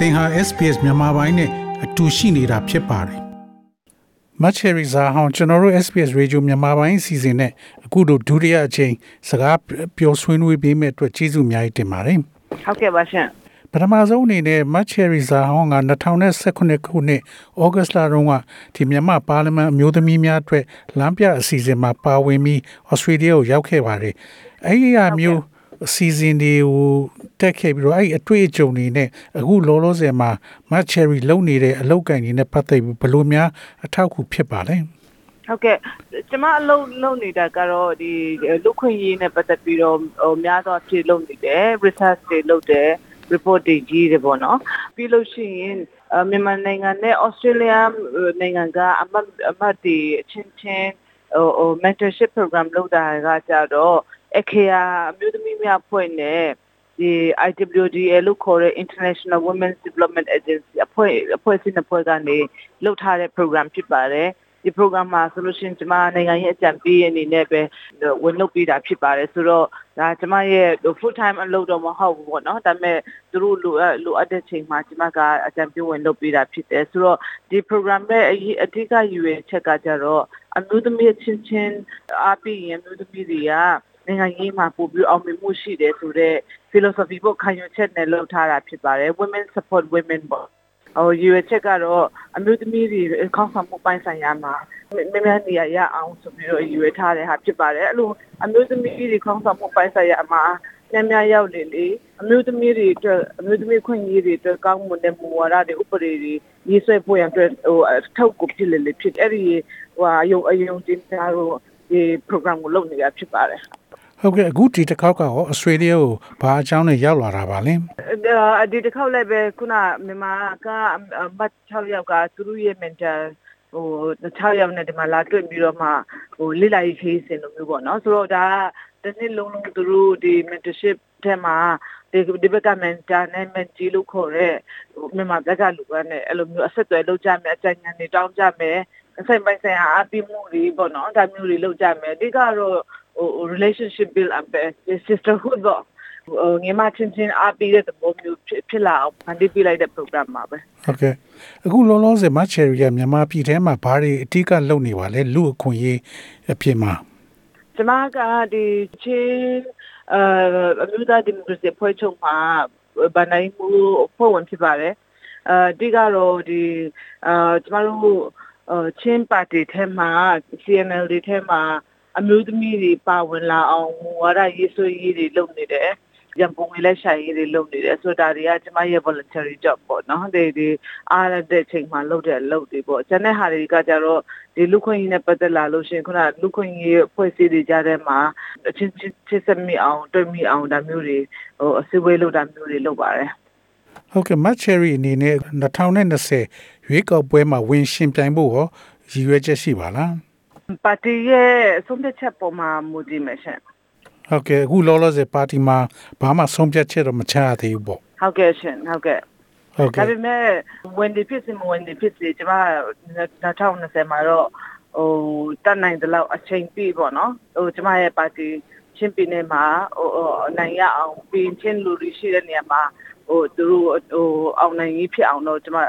သင်ဟာ SPS မြန်မာပိုင်းနဲ့အတူရှိနေတာဖြစ်ပါတယ်မတ်ချယ်ရီဇာဟောင်းကျွန်တော်တို့ SPS Radio မြန်မာပိုင်းအစီအစဉ်နဲ့အခုတို့ဒုတိယအချိန်စကားပြောဆွေးနွေးပေးမဲ့အတွက်ကျေးဇူးအများကြီးတင်ပါတယ်ဟုတ်ကဲ့ပါရှင်ပထမဆုံးအနေနဲ့မတ်ချယ်ရီဇာဟောင်းက2019ခုနှစ်ဩဂတ်လတုန်းကဒီမြန်မာပါလီမန်အမျိုးသမီးများအတွက်လမ်းပြအစီအစဉ်မှာပါဝင်ပြီးဩစတြေးလျကိုရောက်ခဲ့ပါတယ်။အဲဒီအမျိုးအစီအစဉ်တွေကို တက်ခဲ့ပြီးတော့အဲ့အတွေ့အကြုံတွေနဲ့အခုလောလောဆယ်မှာမတ်ချယ်ရီလုံနေတဲ့အလောက်ကန်ကြီးနဲ့ပတ်သက်ပြီးဘလို့များအထောက်အကူဖြစ်ပါလဲဟုတ်ကဲ့ကျမအလုပ်လုပ်နေတာကတော့ဒီလူခွင့်ရေးနဲ့ပတ်သက်ပြီးတော့ဟိုများသောအဖြစ်လုပ်နေတယ် research တွေလုပ်တယ် report တွေကြီးတယ်ပေါ့နော်ပြီးလို့ရှိရင်မြန်မာနိုင်ငံနဲ့ Australia နိုင်ငံကအမတ်အမတ်တွေအချင်းချင်းဟိုဟို mentorship program လုပ်တာကကြတော့အခရာအမျိုးသမီးများဖွဲ့နဲ့ ဒီ IWDA လို့ခေါ်တဲ့ International Women's Development Agency အဖွဲ့အဖွဲ့အစည်းနှစ်ဖွဲ့ကနေလုပ်ထားတဲ့ program ဖြစ်ပါတယ်ဒီ program မှာဆိုလို့ရှိရင်ကျမနိုင်ငံရဲ့အကြံပေးအနေနဲ့ပဲဝင်လုပ်ပေးတာဖြစ်ပါတယ်ဆိုတော့ဒါကျမရဲ့ full time အလုပ်တော့မဟုတ်ဘူးပေါ့နော်ဒါပေမဲ့သူတို့လိုအပ်လိုအပ်တဲ့ချိန်မှာကျမကအကြံပေးဝင်လုပ်ပေးတာဖြစ်တယ်ဆိုတော့ဒီ program ရဲ့အဓိကယူရချက်ကကြတော့အမျိုးသမီးချင်းချင်းအားပြီးရင်အမျိုးသမီးတွေက နိုင်ငံရေးမှာပို့ပြီးအောင်မြင်မှုရှိတယ်ဆိုတော့ philosophy ပေါ့ခံယူချက်နဲ့လုပ်ထားတာဖြစ်ပါတယ် women support women ပေါ့ဟိုရွေချက်ကတော့အမျိုးသမီးတွေခေါင်းဆောင်မှုပိုင်းဆိုင်ရာမှာမင်းများနေရရအောင်ဆိုပြီးတော့ရွေထားတဲ့ဟာဖြစ်ပါတယ်အဲ့လိုအမျိုးသမီးတွေခေါင်းဆောင်မှုပိုင်းဆိုင်ရာမှာများများရောက်လေလေအမျိုးသမီးတွေအတွက်အမျိုးသမီးခွင့်ရေးတွေအတွက်ကောင်းမွန်တဲ့မူဝါဒတွေဥပဒေတွေရေးဆွဲဖို့ရန်အတွက်ဟိုထောက်ကိုဖြစ်လေလေဖြစ်အဲ့ဒီဟိုအယုံအယုံတင်တာတို့ဒီ program ကိုလုပ်နေတာဖြစ်ပါတယ် ဟုတ်ကဲ့အခုဒီတစ်ခေါက်ကရောဩစတြေးလျကိုဘာအကြောင်းနဲ့ရောက်လာတာပါလဲဒီတစ်ခေါက်လည်းပဲခုနမြန်မာကမတ်6ယောက်ကသူတို့ရဲ့ mental ဟို6ယောက်နဲ့ဒီမှာလာတွေ့ပြီးတော့မှဟိုလိလာရေးခေးစင်လိုမျိုးပေါ့နော်ဆိုတော့ဒါကတစ်နှစ်လုံးလုံးသူတို့ဒီ mentorship ထဲမှာဒီဒီဘက်က mentor နဲ့ mentee လို့ခေါ်တဲ့ဟိုမြန်မာဘက်ကလူကနဲ့အဲ့လိုမျိုးအဆက်အသွယ်လုပ်ကြမယ်အကြံဉာဏ်တွေတောင်းကြမယ်ဆိုင်ပိုင်ဆိုင်အားပြမှုတွေပေါ့နော်ဒါမျိုးတွေလုပ်ကြမယ်အဓိကတော့ဟို relationship build up ပဲ sisterhood တော့ဟိုငေမချင်းချင်းအားပေးတဲ့သဘောမျိုးဖြစ်လာအောင်ဖန်တီးပေးလိုက်တဲ့ program ပါပဲဟုတ်ကဲ့အခုလောလောဆယ်မချယ်ရီကမြန်မာပြည်ထဲမှာဘာတွေအဓိကလုပ်နေပါလဲလူအခွင့်အရေးအဖြစ်မှာကျမကဒီချင်းအမျိုးသားဒီမိုကရေစီဖွဲ့ချုပ်မှာဗန်နိုင်မှုဖွဲ့ဝင်ဖြစ်ပါတယ်အဒီကတော့ဒီအာကျမတို့ချင်းပါတီထဲမှာ CNL တွေထဲမှာ အမျိုးသမီးတွေပါဝင်လာအောင်မူဝါဒရေးဆွဲရေးတွေလုပ်နေတယ်ရန်ပုံငွေလက်ရှာရေးတွေလုပ်နေတယ်ဆိုတော့ဒါတွေကကျမရဲ့ voluntary job ပေါ့နော်ဒီဒီအားရတဲ့ချိန်မှာလုပ်တဲ့အလုပ်တွေပေါ့ကျန်တဲ့ဟာတွေကကြတော့ဒီလူခွင့်ရေးနဲ့ပတ်သက်လာလို့ရှင်ခုနလူခွင့်ရေးအဖွဲ့အစည်းတွေကြားထဲမှာအချင်းချင်းချစ်စမိအောင်တွေ့မိအောင်ဒါမျိုးတွေဟိုအစည်းအဝေးလုပ်တာမျိုးတွေလုပ်ပါတယ်ဟုတ်ကဲ့မတ်ချယ်ရီအနေနဲ့2020ရွေးကောက်ပွဲမှာဝင်ရှင်ပြိုင်ဖို့ရောရည်ရွယ်ချက်ရှိပါလား ပါတီရဲ့ဆုံးဖြတ်ချက်ပေါ်မှာမူတည်မယ်ရှင်ဟုတ်ကဲ့အခုလောလောဆယ်ပါတီမှာဘာမှဆုံးဖြတ်ချက်တော့မချရသေးဘူးပေါ့ဟုတ်ကဲ့ရှင်ဟုတ်ကဲ့ဟုတ်ကဲ့ဒါပေမဲ့ဝင်ဒီဖြစ်စီမဝင်ဒီဖြစ်စီကျမ2020မှာတော့ဟိုတက်နိုင်တဲ့လောက်အချိန်ပြည့်ပေါ့နော်ဟိုကျမရဲ့ပါတီ ချင်းပြည်နယ်မှာဟိုနိုင်ရအောင်ပြင်ချင်းလူတွေရှိတဲ့နေရာမှာဟိုသူတို့ဟိုအောင်နိုင်ကြီးဖြစ်အောင်တော့ကျမဟို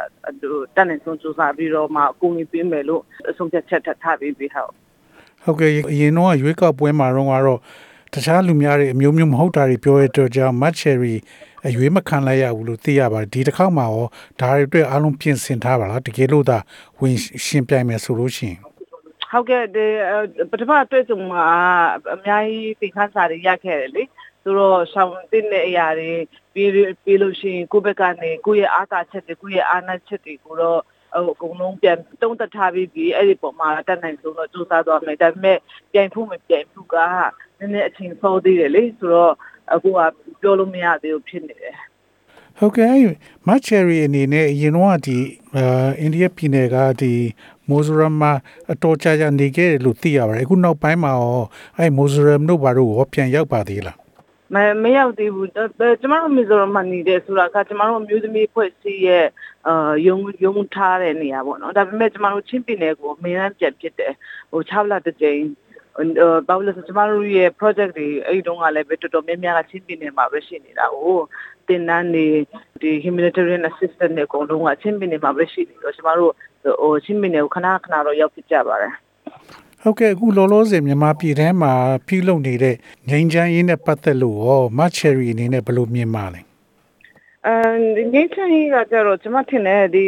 တက်နေဆုံးစူးစမ်းပြီးတော့မှအကူအညီပေးမယ်လို့အဆုံးဖြတ်ချက်ထားပြီးပြီဟုတ်ဟုတ်ကဲ့အရင်တော့ရွေးကောက်ပွဲမှာတော့ကတော့တခြားလူများတွေအမျိုးမျိုးမဟုတ်တာတွေပြောရတဲ့ကြောင့်မတ်ချယ်ရီအရွေးမခံလိုက်ရဘူးလို့သိရပါတယ်ဒီတစ်ခေါက်မှာရောဒါတွေအတွက်အားလုံးပြင်ဆင်ထားပါလားတကယ်လို့သာဝင်ရှင်ပြိုင်မယ်ဆိုလို့ရှိရင် ဟုတ်ကဲ့ဒီပထမတွေ့ဆုံမှာအများကြီးသင်ခန်းစာတွေရခဲ့တယ်လေဆိုတော့ရှောင်းတင်တဲ့အရာတွေပြီးပြီးလို့ရှိရင်ကိုယ့်ဘက်ကနေကိုယ့်ရဲ့အားသာချက်တွေကိုယ့်ရဲ့အားနည်းချက်တွေကိုတော့ဟိုအကုန်လုံးပြန်တုံးတက်ထားပြီးပြီးအဲ့ဒီပုံမှာတက်နိုင်ဆုံးတော့စူးစမ်းသွားမယ်ဒါပေမဲ့ပြိုင်ဖို့မပြိုင်ဘူးကနည်းနည်းအချိန်စောသေးတယ်လေဆိုတော့အခုကပြောလို့မရသေးဘူးဖြစ်နေတယ်ဟုတ်ကဲ့မတ်ချယ်ရီအနေနဲ့အရင်တော့ဒီအိန္ဒိယပြည်နယ်ကဒီ မိုဇရမ်မှာအတော်ကြာကြာနေခဲ့တယ်လို့သိရပါတယ်အခုနောက်ပိုင်းမှာရောအဲမိုဇရမ်တို့ဘာလို့ရောပြန်ရောက်ပါသေးလားမမရောက်သေးဘူးကျမတို့မီဇိုရမ်မှာနေတယ်ဆိုတာကကျမတို့အမျိုးသမီးဖွဲ့စည်းရဲ့အာယုံယုံထားတဲ့နေရာပေါ့နော်ဒါပေမဲ့ကျမတို့ချင်းပြည်နယ်ကိုအမေရန်ပြန်ဖြစ်တယ်ဟို6လတစ်ကြိမ်ဘာလို့လဲဆိုကျမတို့ရဲ့ project တွေအဲ့ဒီတုန်းကလည်းပဲတော်တော်များများကချင်းပြည်နယ်မှာပဲရှိနေတာဟို တတင်နန်းနေဒီ humanitarian assistance တွေအကုန်လုံးကချင်းပင်နေမှာပဲရှိနေတော့ကျမတို့ဟိုချင်းပင်နေကိုခဏခဏတော့ရောက်ဖြစ်ကြပါတယ်ဟုတ်ကဲ့အခုလောလောဆယ်မြန်မာပြည်ထဲမှာပြုလုပ်နေတဲ့ငိမ့်ချမ်းရေးနဲ့ပတ်သက်လို့ရောမတ်ချယ်ရီအနေနဲ့ဘယ်လိုမြင်ပါလဲအဲဒီငိမ့်ချမ်းရေးကကြတော့ကျမထင်တယ်ဒီ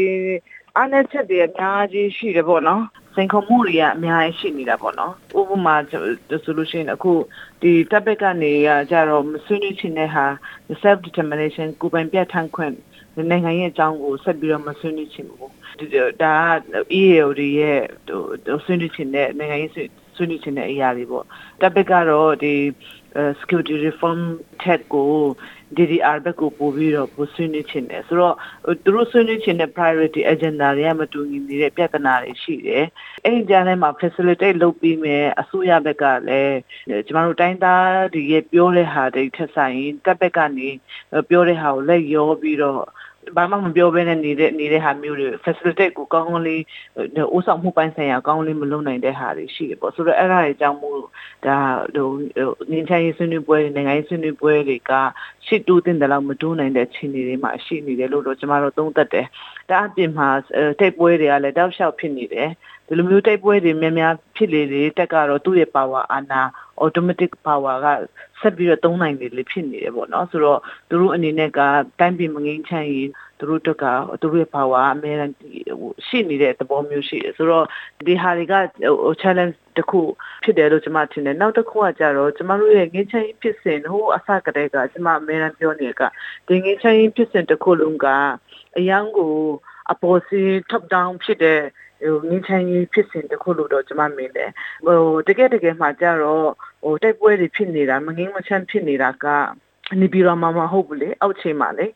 အားနည်းချက်တွေအများကြီးရှိတယ်ပေါ့နော် စိန်ခေါ်မှုတွေကအများကြီးရှိနေတာပေါ့နော်ဥပမာဆိုလို့ရှိရင်အခုဒီတပ်ဘက်ကနေကကြတော့မဆွေးနွေးချင်တဲ့ဟာ self determination ကိုယ်ပိုင်ပြဋ္ဌာန်းခွင့်နိုင်ငံရဲ့အကြောင်းကိုဆက်ပြီးတော့မဆွေးနွေးချင်ဘူးဒီဒါက EAO တွေရဲ့ဟိုဆွေးနွေးချင်တဲ့နိုင်ငံရေးဆွေးနွေးချင်တဲ့အရာတွေပေါ့တပ်ဘက်ကတော့ဒီ security reform ထက်ကို DDR ဘက်ကိုပို့ပြီးတော့ပို့ဆွေးနွေးချင်တယ်ဆိုတော့သူတို့ဆွေးနွေးချင်တဲ့ priority agenda တွေကမတူညီနေတဲ့ပြဿနာတွေရှိတယ်အဲ့ဒီကြားထဲမှာ facilitate လုပ်ပြီးမယ်အစိုးရဘက်ကလည်းကျမတို့တိုင်းသားတွေရဲ့ပြောတဲ့ဟာတွေထက်ဆိုင်တပ်ဘက်ကနေပြောတဲ့ဟာကိုလက်ရောပြီးတော့ ဘာမှမပြောဘဲနဲ့နေတဲ့နေတဲ့ဟာမျိုးတွေ facilitate ကိုကောင်းကောင်းလေးဥဆောင်မှုပိုင်းဆိုင်ရာကောင်းလေးမလုပ်နိုင်တဲ့ဟာတွေရှိတယ်ပေါ့ဆိုတော့အဲ့ဒါတွေအကြောင်းမို့ဒါဟိုငင်းချရေးဆွေးနွေးပွဲတွေနိုင်ငံရေးဆွေးနွေးပွဲတွေကရှစ်တူးတင်တယ်လို့မတူးနိုင်တဲ့အခြေအနေတွေမှာရှိနေတယ်လို့တော့ကျမတို့သုံးသပ်တယ်ဒါအပြင်မှာတိတ်ပွဲတွေကလည်းတောက်လျှောက်ဖြစ်နေတယ်ဒီလိုမျိုးတိုက်ပွဲတွေများများဖြစ်လေလေတက်ကတော့သူ့ရဲ့ power အာဏာ automatic power ကဆက်ပြီးတော့သုံးနိုင်လေလေဖြစ်နေတယ်ပေါ့နော်ဆိုတော့သူတို့အနေနဲ့ကတိုင်းပြည်မငိမ့်ချမ်းရင်သူတို့တက်ကသူတို့ရဲ့ power အများကြီးဟိုရှိနေတဲ့သဘောမျိုးရှိတယ်ဆိုတော့ဒီဟာတွေကဟို challenge တခုဖြစ်တယ်လို့ကျွန်မထင်တယ်နောက်တစ်ခုကကြတော့ကျွန်မတို့ရဲ့ငင်းချမ်းဖြစ်စဉ်ဟိုအစကတည်းကကျွန်မအများအားပြောနေတဲ့ကဒီငင်းချမ်းဖြစ်စဉ်တစ်ခုလုံးကအရန်ကိုအပေါ်စီ top down ဖြစ်တဲ့ ဟိုငင်းချမ်းရေးဖြစ်စဉ်တစ်ခုလို့တော့ကျွန်မမြင်တယ်ဟိုတကယ်တကယ်မှကြတော့ဟိုတိုက်ပွဲတွေဖြစ်နေတာမငင်းမချမ်းဖြစ်နေတာကနေပြီးတော့မှမဟုတ်ဘူးလေအောက်ချိန်မှာလေ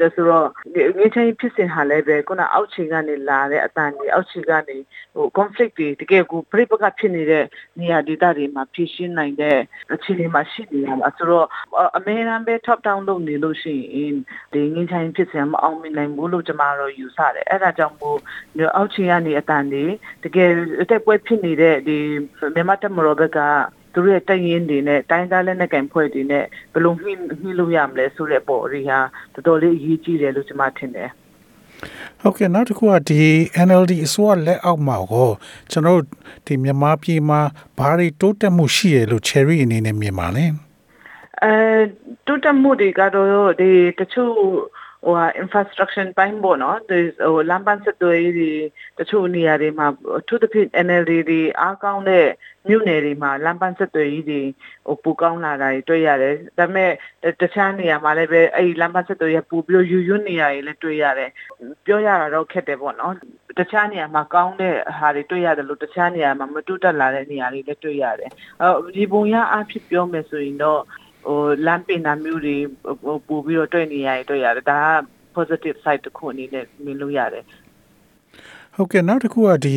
ဒါဆိုတော့ငင်းချင်းဖြစ်စဉ်ဟာလည်းပဲခုနအောက်ချိန်ကနေလာတဲ့အတန်တွေအောက်ချိန်ကနေဟို conflict တွေတကယ်ကိုပြိပကဖြစ်နေတဲ့နေရာဒေသတွေမှာဖြစ်ရှင်းနိုင်တဲ့အခြေအနေမှာရှိနေရမှာဆိုတော့အမေရန်ပဲ top down လုပ်နေလို့ရှိရင်ဒီငင်းချင်းဖြစ်စဉ်မအောင်မြင်နိုင်ဘူးလို့ကျွန်မတို့ယူဆတယ်အဲ့ဒါကြောင့်မို့အောက်ချိန်ကနေအတန်တွေတကယ်တက်ပွဲဖြစ်နေတဲ့ဒီမြန်မာတက်မတော်ဘက်က သူတို့ရဲ့တိုင်ရင်တွေနဲ့တိုင်းသားလက်နက်ကင်ဖွဲ့တွေနဲ့ဘယ်လိုမှီမှီလို့ရမလဲဆိုတဲ့ပေါ်တွေဟာတော်တော်လေးအရေးကြီးတယ်လို့ကျွန်မထင်တယ်ဟုတ်ကဲ့နောက်တစ်ခုကဒီ NLD အစိုးရလက်အောက်မှာကိုကျွန်တော်ဒီမြန်မာပြည်မှာဘာတွေတိုးတက်မှုရှိရလို့ Cherry အနေနဲ့မြင်ပါလဲအဲတိုးတက်မှုတွေကတော့ဒီတချို့ ဟို infrastructure ပိုင်းပေါ့နော်ဒီဟိုလမ်းပန်းဆက်သွယ်ရေးတွေတချို့နေရာတွေမှာသူတစ်ဖြစ် NLD တွေအားကောင်းတဲ့မြို့နယ်တွေမှာလမ်းပန်းဆက်သွယ်ရေးတွေဟိုပူကောင်းလာတာတွေတွေ့ရတယ်ဒါပေမဲ့တခြားနေရာမှာလည်းပဲအဲ့ဒီလမ်းပန်းဆက်သွယ်ရေးပူပြီးယူရွနေရာတွေလည်းတွေ့ရတယ်ပြောရတာတော့ခက်တယ်ပေါ့နော်တခြားနေရာမှာကောင်းတဲ့ဟာတွေတွေ့ရတယ်လို့တခြားနေရာမှာမတူတက်လာတဲ့နေရာတွေလည်းတွေ့ရတယ်အဲဒီပုံရအဖြစ်ပြောမယ်ဆိုရင်တော့ ဟိုလမ်းပင်နာမျိုးတွေပို့ပြီးတော့တွေ့နေရတွေ့ရတယ်ဒါက positive side တစ်ခုအနေနဲ့မြင်လို့ရတယ်ဟုတ်ကဲ့နောက်တစ်ခုကဒီ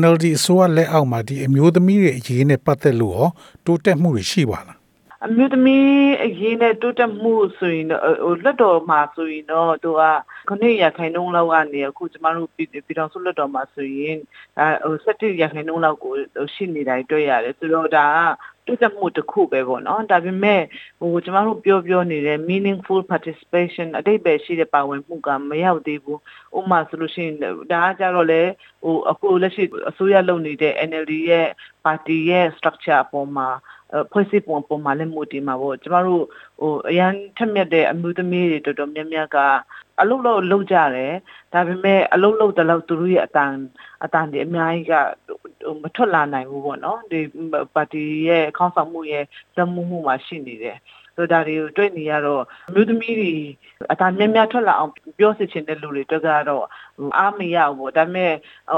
NLD အစိုးရလက်အောက်မှာဒီအမျိုးသမီးတွေအရေးနဲ့ပတ်သက်လို့ရောတိုးတက်မှုတွေရှိပါလားအမျိုးသမီးအရေးနဲ့တိုးတက်မှုဆိုရင်တော့ဟိုလက်တော်မှာဆိုရင်တော့သူကခဏရခိုင်နှုန်းလောက်ကနေအခုကျမတို့ပြည်တော်စုလက်တော်မှာဆိုရင်အဲဟို17ရခိုင်နှုန်းလောက်ကိုရှိနေတာတွေ့ရတယ်ဆိုတော့ဒါက တိုးတက်မှုတစ်ခုပဲပေါ့နော်ဒါပေမဲ့ဟိုကျမတို့ပြောပြောနေတဲ့ meaningful participation အတိတ်ပဲရှိတဲ့ပါဝင်မှုကမရောက်သေးဘူးဥပမာဆိုလို့ရှိရင်ဒါကကြတော့လေဟိုအခုလက်ရှိအစိုးရလုပ်နေတဲ့ NLD ရဲ့ပါတီရဲ့ structure အပေါ်မှာဖွဲ့စည်းပုံပုံမှန်လည်းမူတည်မှာပေါ့ကျမတို့ဟိုအရန်ထက်မြက်တဲ့အမျိုးသမီးတွေတော်တော်များများက အလုပ်လုပ်လုပ်ကြတယ်ဒါပေမဲ့အလုပ်လုပ်တဲ့လောက်သူတို့ရဲ့အတန်အတန်တွေအများကြီးကမထွက်လာနိုင်ဘူးပေါ့နော်ဒီပါတီရဲ့ခေါင်းဆောင်မှုရဲ့လက်မှုမှုမှာရှိနေတယ်ဆိုဒါတွေကိုတွေ့နေရတော့အမျိုးသမီးတွေအတန်များများထွက်လာအောင်ပြောစီချင်တဲ့လူတွေတွေ့ကတော့အားမရဘူးပေါ့ဒါပေမဲ့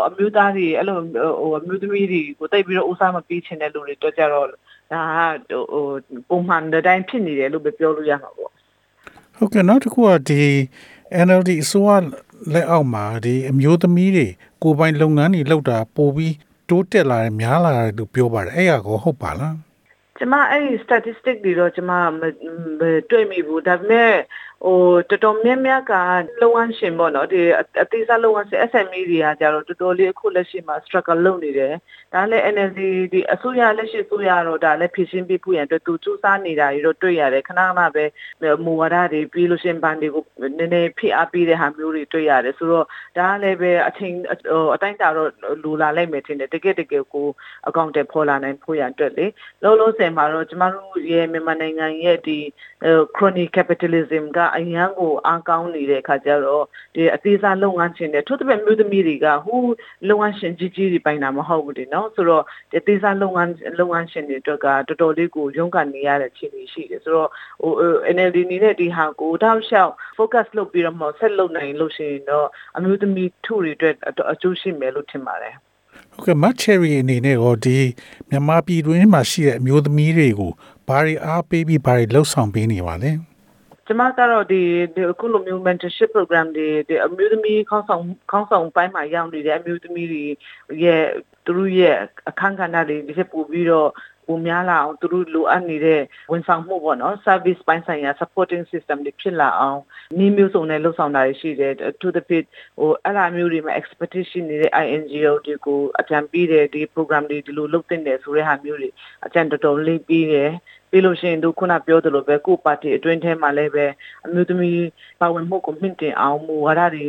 အမျိုးသားတွေအဲ့လိုဟိုအမျိုးသမီးတွေကိုတိတ်ပြီးတော့ဦးစားမပေးချင်တဲ့လူတွေတွေ့ကြတော့ဒါကဟိုပုံမှန်တိုင်းဖြစ်နေတယ်လို့ပဲပြောလို့ရမှာပေါ့ဟုတ်ကဲ့နောက်တစ်ခုကဒီ NLD အစိုးရလက်အောက်မှာဒီအမျိုးသမီးတွေကိုယ်ပိုင်လုပ်ငန်းတွေလုပ်တာပိုပြီးတိုးတက်လာတယ်များလာတယ်လို့ပြောပါတယ်အဲ့ရကောဟုတ်ပါလားကျမအဲ့ဒီ statistic တွေတော့ကျမမတွေ့မိဘူးဒါပေမဲ့ ဟဟိုတော်တော်များများကလုံအောင်ရှင်ပေါ့နော်ဒီအသေးစားလုံအောင်ရှင် SME တွေကကြတော့တော်တော်လေးအခုလက်ရှိမှာ struggle လုပ်နေတယ်ဒါလည်း NLD ဒီအစိုးရလက်ရှိအစိုးရတော့ဒါလည်းဖြစ်ရှင်းပြဖို့ရန်အတွက်သူစူးစမ်းနေတာတွေတော့တွေ့ရတယ်ခဏခဏပဲမူဝါဒတွေပြီးလို့ရှင်ဘန်တွေကိုနည်းနည်းဖိအားပေးတဲ့ဟာမျိုးတွေတွေ့ရတယ်ဆိုတော့ဒါလည်းပဲအချိန်ဟိုအတိုင်းတာတော့လူလာလိုက်မယ်ထင်တယ်တကယ်တကယ်ကိုအကောင့်တွေဖော်လာနိုင်ဖို့ရန်အတွက်လေလုံးလုံးစင်မှာတော့ကျမတို့ရဲ့မြန်မာနိုင်ငံရဲ့ဒီ crony capitalism ကအရန်ကိုအားကောင်းနေတဲ့အခါကျတော့ဒီအသေးစားလုပ်ငန်းရှင်တွေထို့သဖြင့်မြို့သမီးတွေကဟိုလုပ်ငန်းရှင်ကြီးကြီးတွေပိုင်တာမဟုတ်ဘူးဒီနော်ဆိုတော့ဒီအသေးစားလုပ်ငန်းလုပ်ငန်းရှင်တွေအတွက်ကတော်တော်လေးကိုရုန်းကန်နေရတဲ့အခြေအနေရှိတယ်ဆိုတော့ဟို NLD နေတဲ့ဒီဟာကိုတောက်လျှောက် focus လုပ်ပြီးတော့မှဆက်လုပ်နိုင်လို့ရှိရင်တော့အမျိုးသမီးထုတွေအတွက်အကျိုးရှိမယ်လို့ထင်ပါတယ်ဟုတ်ကဲ့မတ်ချယ်ရီအနေနဲ့ရောဒီမြန်မာပြည်တွင်းမှာရှိတဲ့အမျိုးသမီးတွေကိုဘာတွေအားပေးပြီးဘာတွေလှုပ်ဆောင်ပေးနေပါလဲ ကျမကတော့ဒီအခုလိုမျိုး mentorship program တွေဒီအမျိုးသမီးခေါင်းဆောင်ခေါင်းဆောင်ပိုင်းမှာရောက်နေတဲ့အမျိုးသမီးတွေရဲ့သူတို့ရဲ့အခန်းကဏ္ဍတွေဒီချက်ပို့ပြီးတော့ ပုံများလာအောင်သူတို့လိုအပ်နေတဲ့ဝန်ဆောင်မှုပေါ့နော် service ပိုင်းဆိုင်ရာ supporting system တွေဖြစ်လာအောင်နည်းမျိုးစုံနဲ့လှုပ်ဆောင်တာရှိတယ် to the pit ဟိုအဲ့လိုမျိုးတွေမှာ expectation နေတဲ့ INGO တွေကိုအကြံပေးတယ်ဒီ program တွေဒီလိုလုပ်တင်တယ်ဆိုတဲ့ဟာမျိုးတွေအကြံတော်တော်လေးပေးတယ်ပြီးလို့ရှိရင်တို့ခုနပြောသလိုပဲကိုပါတီအတွင်းထဲမှာလည်းပဲအမျိုးသမီးပါဝင်မှုကိုမြင့်တင်အောင်မူဝါဒတွေ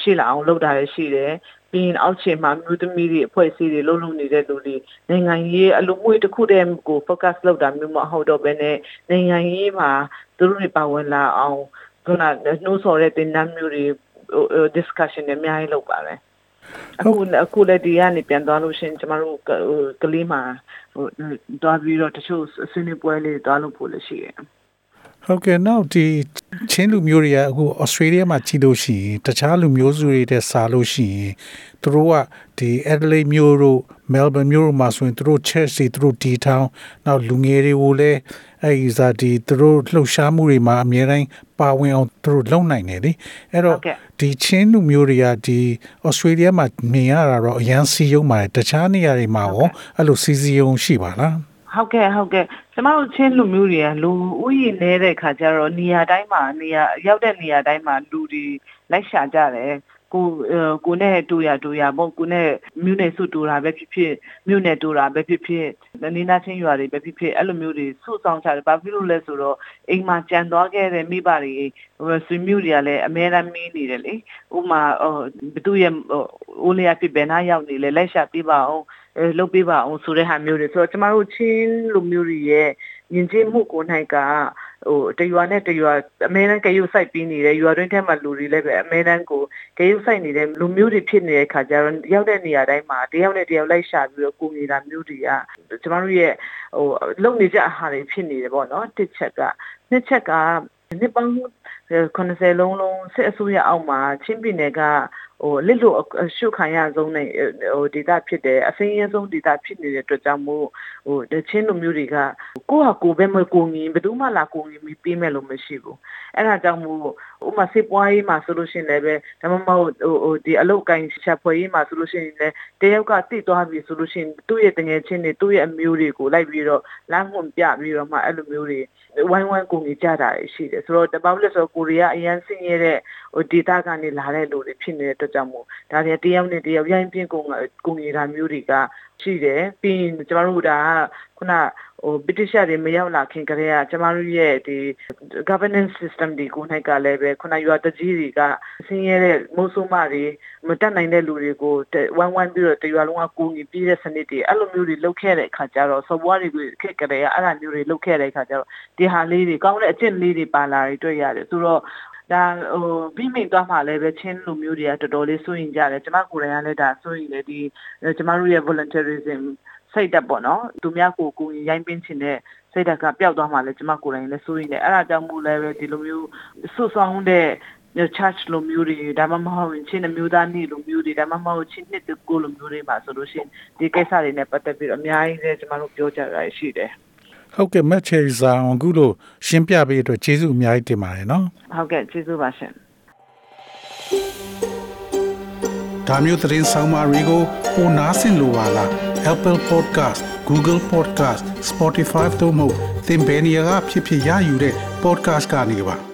ရှိလာအောင်လုပ်တာလည်းရှိတယ် ပြီးရင်အောက်ခြေမှာမြို့သမီးတွေအဖွဲ့အစည်းတွေလုံးလုံးနေတဲ့လူတွေနိုင်ငံရေးအလူမှုတစ်ခုတည်းကို focus လုပ်တာမျိုးမဟုတ်တော့ဘဲနဲ့နိုင်ငံရေးမှာသူတို့တွေပါဝင်လာအောင်ခုနနှိုးဆော်တဲ့တင်နန်းမျိုးတွေ discussion တွေအများကြီးလုပ်ပါမယ်အခုအခုလည်းဒီကနေပြန်သွားလို့ရှင်ကျမတို့ကလေးမှာဟိုတွားပြီးတော့တချို့ဆွေးနွေးပွဲလေးတွားလို့ဖို့လည်းရှိတယ် ဟုတ်ကဲ့နောက်ဒီချင်းလူမျိုးတွေကအခုဩစတြေးလျမှာကြီးလို့ရှိရင်တခြားလူမျိုးစုတွေတဲ့စားလို့ရှိရင်သူတို့ကဒီ Adelaide မျိုးတို့ Melbourne မျိုးတို့မှာဆိုရင်သူတို့ church တွေသူတို့ဒီထောင်နောက်လူငယ်တွေကိုလည်းအဲဒီစားဒီသူတို့လှုပ်ရှားမှုတွေမှာအများတိုင်းပါဝင်အောင်သူတို့လုပ်နိုင်တယ်လေအဲ့တော့ဒီချင်းလူမျိုးတွေကဒီဩစတြေးလျမှာမြင်ရတာတော့အရန်စီယုံပါတယ်တခြားနေရာတွေမှာရောအဲ့လိုစီစီယုံရှိပါလား ဟုတ်ကဲ့ဟုတ်ကဲ့ကျမတို့ချင်းလူမျိုးတွေကလူဥယျာဉ်နေတဲ့ခါကျတော့နေရာတိုင်းမှာနေရာရောက်တဲ့နေရာတိုင်းမှာလူတွေလိုက်ရှာကြတယ် ကိုကိုနဲ့တူရတူရပေါ့ကိုနဲ့မြို့နယ်စုတူတာပဲဖြစ်ဖြစ်မြို့နယ်တူတာပဲဖြစ်ဖြစ်နေနာချင်းရွာတွေပဲဖြစ်ဖြစ်အဲ့လိုမျိုးတွေစုဆောင်ကြတယ်ဘာဖြစ်လို့လဲဆိုတော့အိမ်မှာကြံသွားခဲ့တဲ့မိဘတွေဆွေမျိုးတွေကလည်းအများအားမင်းနေတယ်လေဥမာဘသူရဲ့အိုးလျာဖြစ်ဘယ်နာရောက်နေလဲလိုက်ရှာပြပါအောင်အဲလုပ်ပေးပါအောင်ဆိုတဲ့ဟာမျိုးတွေဆိုတော့ကျမတို့ချင်းလူမျိုးတွေရဲ့ယဉ်ကျေးမှုကိုနိုင်က ဟိုတရွာနဲ့တရွာအမဲတန်းကရုပ်ဆိုင်ပြီးနေတဲ့ရွာတွင်းထဲမှာလူတွေလည်းပဲအမဲတန်းကိုကရုပ်ဆိုင်နေတဲ့လူမျိုးတွေဖြစ်နေတဲ့ခါကျတော့ရောက်တဲ့နေရာတိုင်းမှာတယောက်နဲ့တယောက်လိုက်ရှာပြီးတော့ကိုနေတာမျိုးတွေကကျမတို့ရဲ့ဟိုလုံနေကြအဟာတွေဖြစ်နေတယ်ပေါ့နော်တစ်ချက်ကနှစ်ချက်ကနှစ်ပေါင်း90လုံးလုံးစစ်အစိုးရအောက်မှာချင်းပြည်နယ်က ဟိုလစ်လို့ရှုခံရဆုံးနေဟိုဒေတာဖြစ်တယ်အစင်းရဲဆုံးဒေတာဖြစ်နေတဲ့အတွက်ကြောင့်မို့ဟိုတချင်းလူမျိုးတွေကကိုယ့်ဟာကိုယ်ပဲမကိုငင်ဘယ်သူမှလာကိုငင်ပြီးပေးမယ်လို့မရှိဘူးအဲ့ဒါကြောင့်မို့ဥမာစစ်ပွားရေးမှာဆိုလို့ရှိရင်လည်းပဲဒါမှမဟုတ်ဟိုဟိုဒီအလုတ်ကိုင်းရှာဖွေရေးမှာဆိုလို့ရှိရင်လည်းတယောက်ကတိသွားပြီဆိုလို့ရှိရင်သူ့ရဲ့တငယ်ချင်းတွေသူ့ရဲ့အမျိုးတွေကိုလိုက်ပြီးတော့လမ်းခွန်ပြပြီးတော့မှအဲ့လိုမျိုးတွေဝိုင်းဝန်းကိုငင်ကြတာရှိတယ်ဆိုတော့တပောက်လက်ဆိုကိုရီးယားအရန်ဆင်းရဲတဲ့ဟိုဒေတာကနေလာတဲ့လူတွေဖြစ်နေတဲ့အတွက်ကြောင့်မို့ဒါတွေတယောက်နဲ့တယောက်ရိုင်းပြင်းကုန်ကုန်နေတာမျိုးတွေကရှိတယ်ပြီးရင်ကျမတို့ဒါခုနဟို British တွေမရောက်လာခင်ကတည်းကကျမတို့ရဲ့ဒီ governance system တွေကိုနိုင်ကလည်းပဲခုနရွာတကြီးတွေကဆင်းရဲတဲ့မိုးဆိုးမတွေမတက်နိုင်တဲ့လူတွေကိုဝိုင်းဝိုင်းပြီးတော့တရွာလုံးကကိုကြီးပြီးတဲ့စနစ်တွေအဲ့လိုမျိုးတွေလုပ်ခဲ့တဲ့အခါကျတော့စပွားတွေခက်ကြတဲ့အဲ့လိုမျိုးတွေလုပ်ခဲ့တဲ့အခါကျတော့ဒီဟာလေးတွေကောင်းတဲ့အကျင့်လေးတွေပါလာတွေတွေ့ရတယ်ဆိုတော့ ဒါဟိုပြီးမိသွားမှလည်းပဲချင်းလူမျိုးတွေကတော်တော်လေးစိုးရင်ကြတယ်ကျမကိုယ်တိုင်ကလည်းဒါစိုးရင်လည်းဒီကျမတို့ရဲ့ volunteerism စိတ်တက်ပေါ့နော်သူများကိုကိုရိုင်းပင်းချင်တဲ့စိတ်တက်ကပျောက်သွားမှလည်းကျမကိုယ်တိုင်လည်းစိုးရင်လည်းအဲ့ဒါကြောင့်မို့လည်းပဲဒီလိုမျိုးဆွဆောင်တဲ့ church လိုမျိုးတွေဒါမှမဟုတ်ချင်းအမျိုးသားနေ့လိုမျိုးတွေဒါမှမဟုတ်ချင်းနှစ်ကိုလိုမျိုးတွေပါဆိုလို့ရှိရင်ဒီကိစ္စတွေနဲ့ပတ်သက်ပြီးတော့အများကြီးလည်းကျမတို့ပြောကြတာရှိတယ် ဟုတ်ကဲ့မက်ချယ်ရီဇာအခုလို့ရှင်းပြပေးအတွက်ကျေးဇူးအများကြီးတင်ပါတယ်နော်ဟုတ်ကဲ့ကျေးဇူးပါရှင်ဒါမျိုးသတင်းဆောင်မတွေကိုပိုနားဆင်လိုပါလား Apple Podcast Google Podcast Spotify တို့မှာသင်ပင်ရာဖြစ်ဖြစ်ရယူတဲ့ podcast ကနေပါ